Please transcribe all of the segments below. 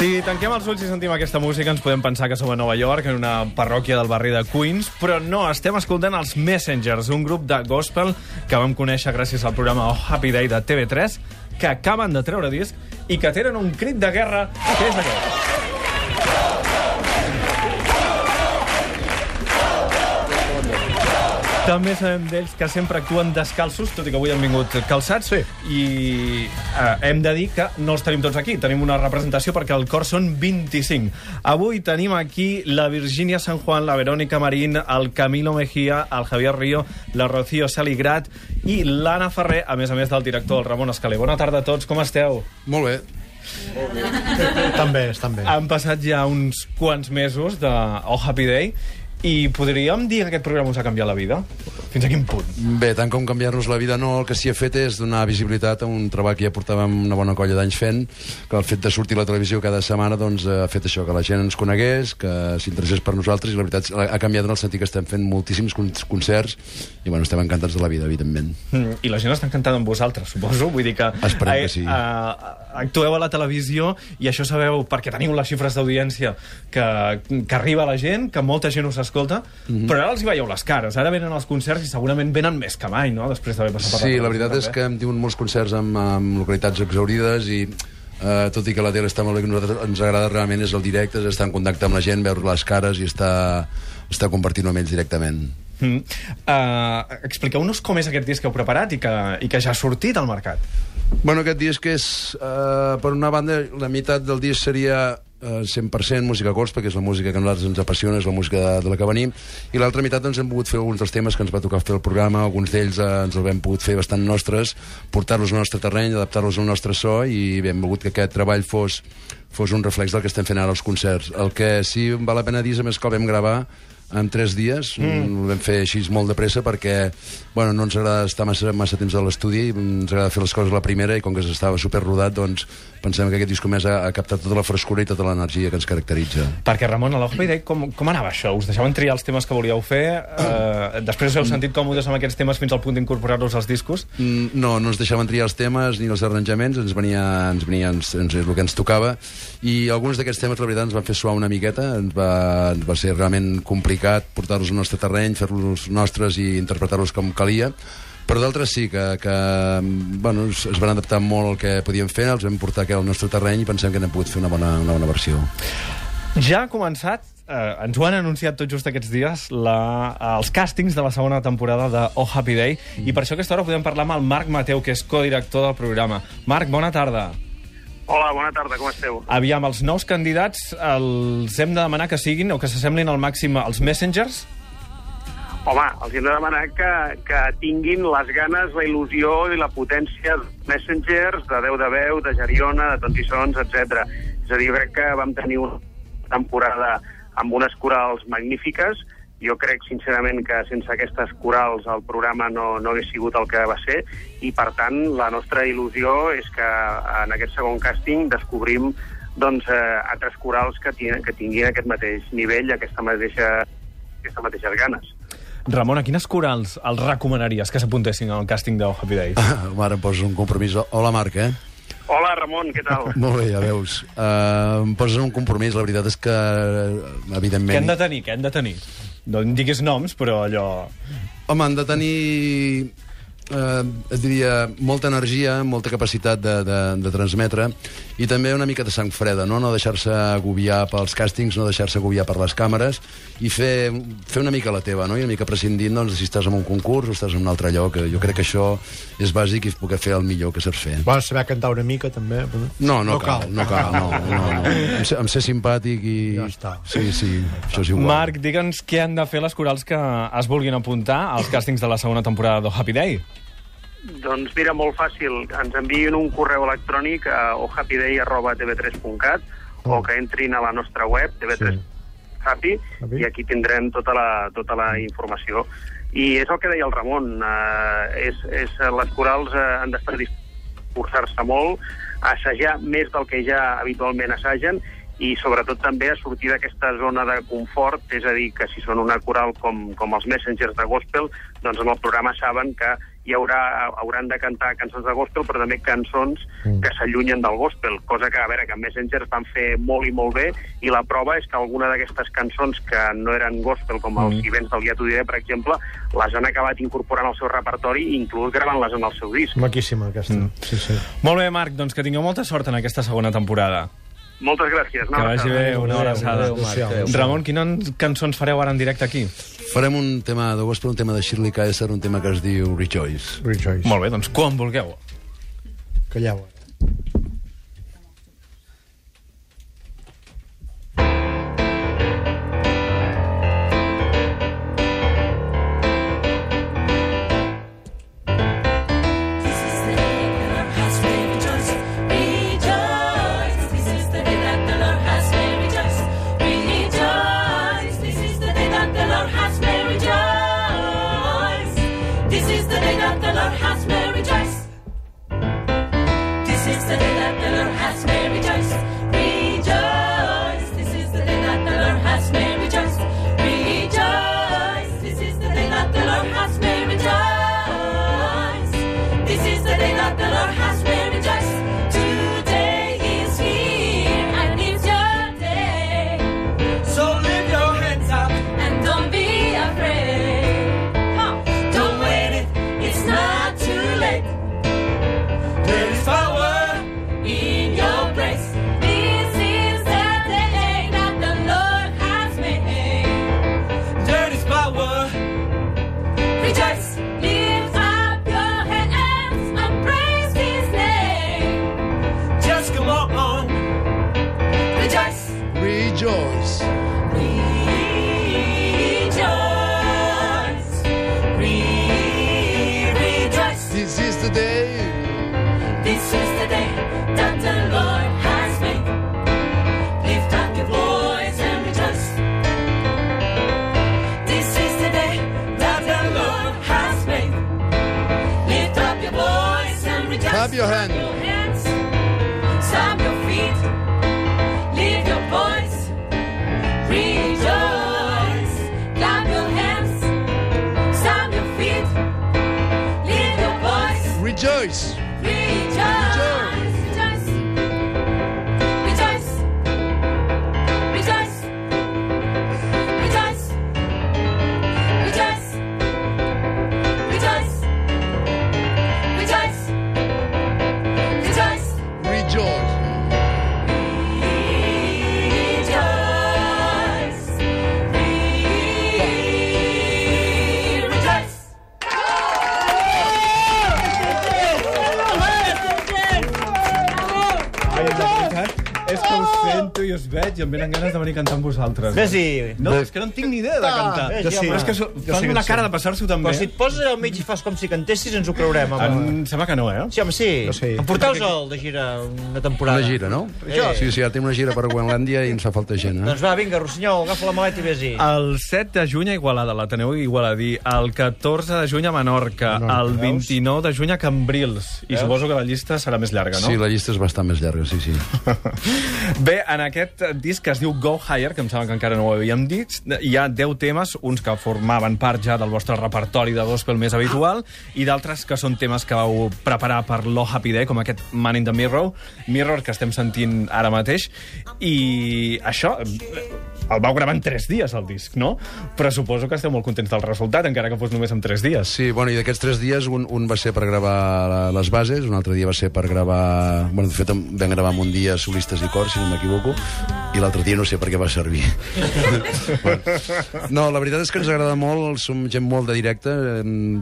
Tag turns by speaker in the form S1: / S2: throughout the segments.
S1: Si tanquem els ulls i sentim aquesta música, ens podem pensar que som a Nova York, en una parròquia del barri de Queens, però no, estem escoltant els Messengers, un grup de gospel que vam conèixer gràcies al programa Oh Happy Day de TV3, que acaben de treure disc i que tenen un crit de guerra, que és aquest. També sabem d'ells que sempre actuen descalços, tot i que avui han vingut calçats.
S2: Sí.
S1: I eh, hem de dir que no els tenim tots aquí. Tenim una representació perquè el cor són 25. Avui tenim aquí la Virginia San Juan, la Verónica Marín, el Camilo Mejía, el Javier Río, la Rocío Saligrat i l'Anna Ferrer, a més a més del director, el Ramon Escalé. Bona tarda a tots, com esteu?
S3: Molt bé.
S2: Estan bé, estan bé.
S1: Han passat ja uns quants mesos de Oh Happy Day i podríem dir que aquest programa us ha canviat la vida? Fins a quin punt?
S3: Bé, tant com canviar-nos la vida no, el que s'hi ha fet és donar visibilitat a un treball que ja portàvem una bona colla d'anys fent, que el fet de sortir a la televisió cada setmana doncs, ha fet això, que la gent ens conegués, que s'interessés per nosaltres, i la veritat ha canviat en el sentit que estem fent moltíssims con- concerts, i bueno, estem encantats de la vida, evidentment.
S1: Mm, I la gent està encantada amb vosaltres, suposo. Vull dir que...
S3: Esperem que sí.
S1: eh, actueu a la televisió i això sabeu, perquè teniu les xifres d'audiència que, que arriba a la gent, que molta gent us escolta, mm -hmm. però ara els hi veieu les cares. Ara venen els concerts i segurament venen més que mai, no?, després d'haver passat per
S3: Sí, la veritat és que hem tingut molts concerts amb, amb localitats exaurides i eh, tot i que la tele està molt bé, que nosaltres ens agrada realment és el directe, és estar en contacte amb la gent, veure les cares i estar, estar compartint amb ells directament.
S1: Mm. Uh, Expliqueu-nos com és aquest disc que heu preparat i que, i que ja ha sortit al mercat.
S3: Bueno, aquest disc és, eh, per una banda, la meitat del disc seria 100% música gospel, que és la música que a nosaltres ens apassiona, és la música de, de la que venim, i l'altra meitat doncs, hem pogut fer alguns dels temes que ens va tocar fer el programa, alguns d'ells eh, ens els hem pogut fer bastant nostres, portar-los al nostre terreny, adaptar-los al nostre so, i hem volgut que aquest treball fos, fos un reflex del que estem fent ara als concerts. El que sí val la pena dir és a més que el vam gravar en tres dies, mm. ho vam fer així molt de pressa perquè bueno, no ens agrada estar massa, massa temps a l'estudi, ens agrada fer les coses a la primera i com que estava super rodat, doncs pensem que aquest disc més ha, ha captat tota la frescura i tota l'energia que ens caracteritza.
S1: Perquè, Ramon, a l'Ojo Day, com, com anava això? Us deixaven triar els temes que volíeu fer? Eh, després us heu sentit còmodes amb aquests temes fins al punt d'incorporar-los als discos?
S3: Mm, No, no ens deixaven triar els temes ni els arranjaments, ens venia, ens venia ens, ens, el que ens tocava, i alguns d'aquests temes, la veritat, ens van fer suar una miqueta, ens va, ens va ser realment complicat portar-los al nostre terreny, fer-los nostres i interpretar-los com calia, però d'altres sí, que, que bueno, es, van adaptar molt al que podíem fer, els vam portar aquí al nostre terreny i pensem que n'hem pogut fer una bona, una bona versió.
S1: Ja ha començat, eh, ens ho han anunciat tot just aquests dies, la, els càstings de la segona temporada de Oh Happy Day, mm. i per això aquesta hora podem parlar amb el Marc Mateu, que és codirector del programa. Marc, bona tarda.
S4: Hola, bona tarda, com esteu?
S1: Aviam, els nous candidats els hem de demanar que siguin o que s'assemblin al màxim als Messengers?
S4: Home, els hem de demanar que, que tinguin les ganes, la il·lusió i la potència de Messengers, de Déu de Veu, de Geriona, de Tontissons, etc. És a dir, crec que vam tenir una temporada amb unes corals magnífiques. Jo crec, sincerament, que sense aquestes corals el programa no, no hagués sigut el que va ser i, per tant, la nostra il·lusió és que en aquest segon càsting descobrim doncs, eh, altres corals que, tinguin, que tinguin aquest mateix nivell, aquesta mateixa, aquestes mateixes ganes.
S1: Ramon, a quines corals els recomanaries que s'apuntessin al càsting de Happy Day?
S3: Ara em poses un compromís. Hola, Marc, eh?
S4: Hola, Ramon, què tal?
S3: Molt bé, ja veus. Uh, em poses un compromís, la veritat és que, evidentment...
S1: Què han de tenir, què han de tenir? No em diguis noms, però allò...
S3: Home, han de tenir, eh, es diria, molta energia, molta capacitat de, de, de transmetre i també una mica de sang freda, no, no deixar-se agobiar pels càstings, no deixar-se agobiar per les càmeres i fer, fer una mica la teva, no? i una mica prescindint doncs, si estàs en un concurs o estàs en un altre lloc. Jo crec que això és bàsic i poder fer el millor que saps fer.
S2: Vols saber cantar una mica, també?
S3: No, no, no cal, no cal, no, no, no. Em sé, em sé simpàtic i...
S2: Ja està.
S3: Sí, sí, això és igual.
S1: Marc, digue'ns què han de fer les corals que es vulguin apuntar als càstings de la segona temporada de Happy Day.
S4: Doncs mira, molt fàcil. Ens enviïn un correu electrònic a ohappyday.tv3.cat
S2: Oh.
S4: o que entrin a la nostra web, tv3 Happy,
S2: Happy.
S4: i aquí tindrem tota la, tota la informació. I és el que deia el Ramon, eh, és, és, les corals eh, han d'estar discursar-se molt, assajar més del que ja habitualment assagen, i sobretot també a sortir d'aquesta zona de confort, és a dir, que si són una coral com, com els Messengers de Gospel, doncs en el programa saben que hi haurà, hauran de cantar cançons de gospel, però també cançons mm. que s'allunyen del gospel, cosa que, a veure, que Messengers van fer molt i molt bé, i la prova és que alguna d'aquestes cançons que no eren gospel, com els
S1: Mm.
S4: Del t'ho diré, per exemple, les han acabat incorporant al seu repertori i inclús gravant-les en el seu disc.
S2: Maquíssima, aquesta.
S1: Mm.
S2: Sí, sí.
S1: Molt bé, Marc, doncs que tingueu molta sort en aquesta segona temporada.
S4: Moltes gràcies.
S1: Que vagi bé, una abraçada.
S2: Adéu, Marc, adéu.
S1: Ramon, quines cançons fareu ara en directe aquí?
S3: Farem un tema de gospel, un tema de Shirley Kaiser, un tema que es diu Rejoice.
S2: Rejoice.
S1: Molt bé, doncs quan vulgueu.
S2: Calleu.
S5: today
S1: dois. है és que us sento i us veig i em venen ganes de venir a cantar amb vosaltres.
S6: Vés-hi.
S1: No, és que no en tinc ni idea de cantar.
S6: vés-hi,
S1: Jo sí. Però és que so- fan
S2: sí
S1: una cara de passar-s'ho tan
S6: Però si et poses al mig i fas com si cantessis, ens ho creurem, home.
S1: Em sembla que no, eh?
S6: Sí, home, sí.
S2: Jo sí.
S6: Emporteu-se'l de gira una temporada.
S3: Una gira, no?
S6: Eh.
S3: Sí, sí, ara tenim una gira per Groenlàndia i ens fa falta gent, eh?
S6: Doncs va, vinga, Rossinyol, agafa la maleta i vés-hi.
S1: El 7 de juny a Igualada, l'Ateneu Igualadí. El 14 de juny a Menorca.
S2: Menorca,
S1: el
S2: veus?
S1: 29 de juny a Cambrils. I
S6: Veus?
S1: suposo que la llista serà més llarga, no?
S3: Sí, la llista és bastant més llarga, sí, sí.
S1: Bé, en aquest disc que es diu Go Higher, que em sembla que encara no ho havíem dit, hi ha 10 temes, uns que formaven part ja del vostre repertori de gospel més habitual, i d'altres que són temes que vau preparar per l'O Happy Day, com aquest Man in the Mirror, Mirror que estem sentint ara mateix, i això el vau gravar en 3 dies, el disc, no? Però suposo que esteu molt contents del resultat, encara que fos només en 3 dies.
S3: Sí, bueno, i d'aquests tres dies, un, un va ser per gravar les bases, un altre dia va ser per gravar... Bueno, de fet, vam gravar en un dia solistes i cors, si no m'equivoco, i l'altre dia no sé per què va servir. bueno, no, la veritat és que ens agrada molt, som gent molt de directe,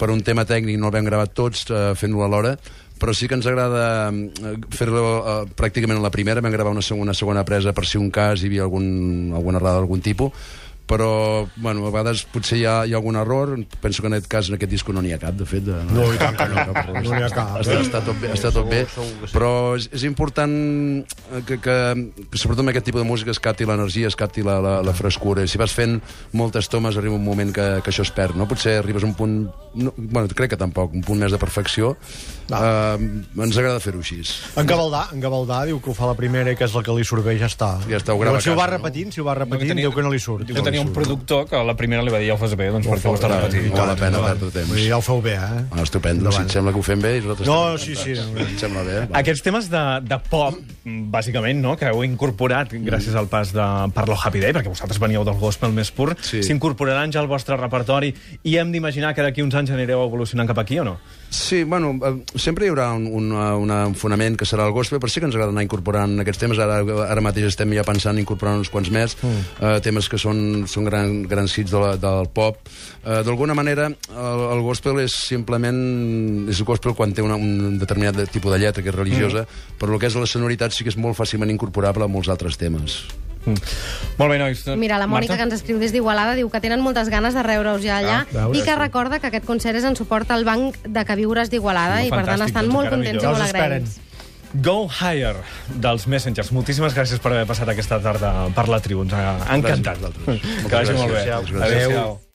S3: per un tema tècnic no el vam gravar tots eh, fent-lo alhora, però sí que ens agrada eh, fer-lo eh, pràcticament a la primera, vam gravar una segona, una segona presa per si un cas hi havia algun, alguna errada d'algun tipus, però, bueno, a vegades potser hi ha, hi ha algun error, penso que en aquest cas, en aquest disco no n'hi ha cap, de fet. De,
S2: No, i tant que no. No n'hi ha cap.
S3: Està, està, tot bé, està tot bé, però és, és important eh, que, que, que sobretot amb aquest tipus de música es capti l'energia, es capti la, la, la frescura. Si vas fent moltes tomes arriba un moment que, que això es perd, no? Potser arribes a un punt, no, bueno, crec que tampoc, un punt més de perfecció. Uh, ens agrada fer-ho així.
S2: En Gavaldà, en Gavaldà diu que ho fa la primera i que és la que li surt bé i ja està.
S3: Ja està, ho grava
S2: Però si ho va
S3: casa, no?
S2: repetint, si ho va repetint,
S1: tenia-
S2: diu que no li surt.
S1: diu que tenia tenia un productor que a la primera li va dir ja ho fas bé, doncs per què ho estàs repetint?
S3: no val la pena perdre temps.
S2: Vull dir, ja ho feu bé, eh?
S3: Ah, estupendo, si et sembla que ho fem bé... i nosaltres
S2: No, sí, sí, no.
S3: Em sembla bé. Va.
S1: Aquests temes de, de pop, bàsicament, no?, que heu incorporat gràcies al pas de Parlo Happy Day, perquè vosaltres veníeu del gospel més pur,
S3: Sí.
S1: s'incorporaran ja al vostre repertori i hem d'imaginar que d'aquí uns anys anireu evolucionant cap aquí o no?
S3: Sí, bueno, eh, sempre hi haurà un, un, una, un fonament que serà el gospel, però sí que ens agrada anar incorporant aquests temes. Ara, ara mateix estem ja pensant en incorporar uns quants més, mm. eh, temes que són, són gran, grans hits de la, del pop. Eh, D'alguna manera, el, el gospel és simplement... És el gospel quan té una, un determinat de, tipus de lletra que és religiosa, mm. però el que és la sonoritat sí que és molt fàcilment incorporable a molts altres temes.
S1: Mm. Molt bé, nois.
S7: Mira, la Mònica, que ens escriu des d'Igualada, diu que tenen moltes ganes de reure-us ja allà
S2: Ah, veure,
S7: i que
S2: sí.
S7: recorda que aquest concert és en suport al Banc de Queviures d'Igualada i, per tant, estan
S1: doncs
S7: molt contents
S1: millor.
S7: i molt agraïts.
S1: Go Higher, dels Messengers. Moltíssimes gràcies per haver passat aquesta tarda per la tribu. Ens ha encantat.
S3: Gràcies vosaltres.
S1: Que vagi molt bé.
S3: gràcies.
S1: Adéu-siau.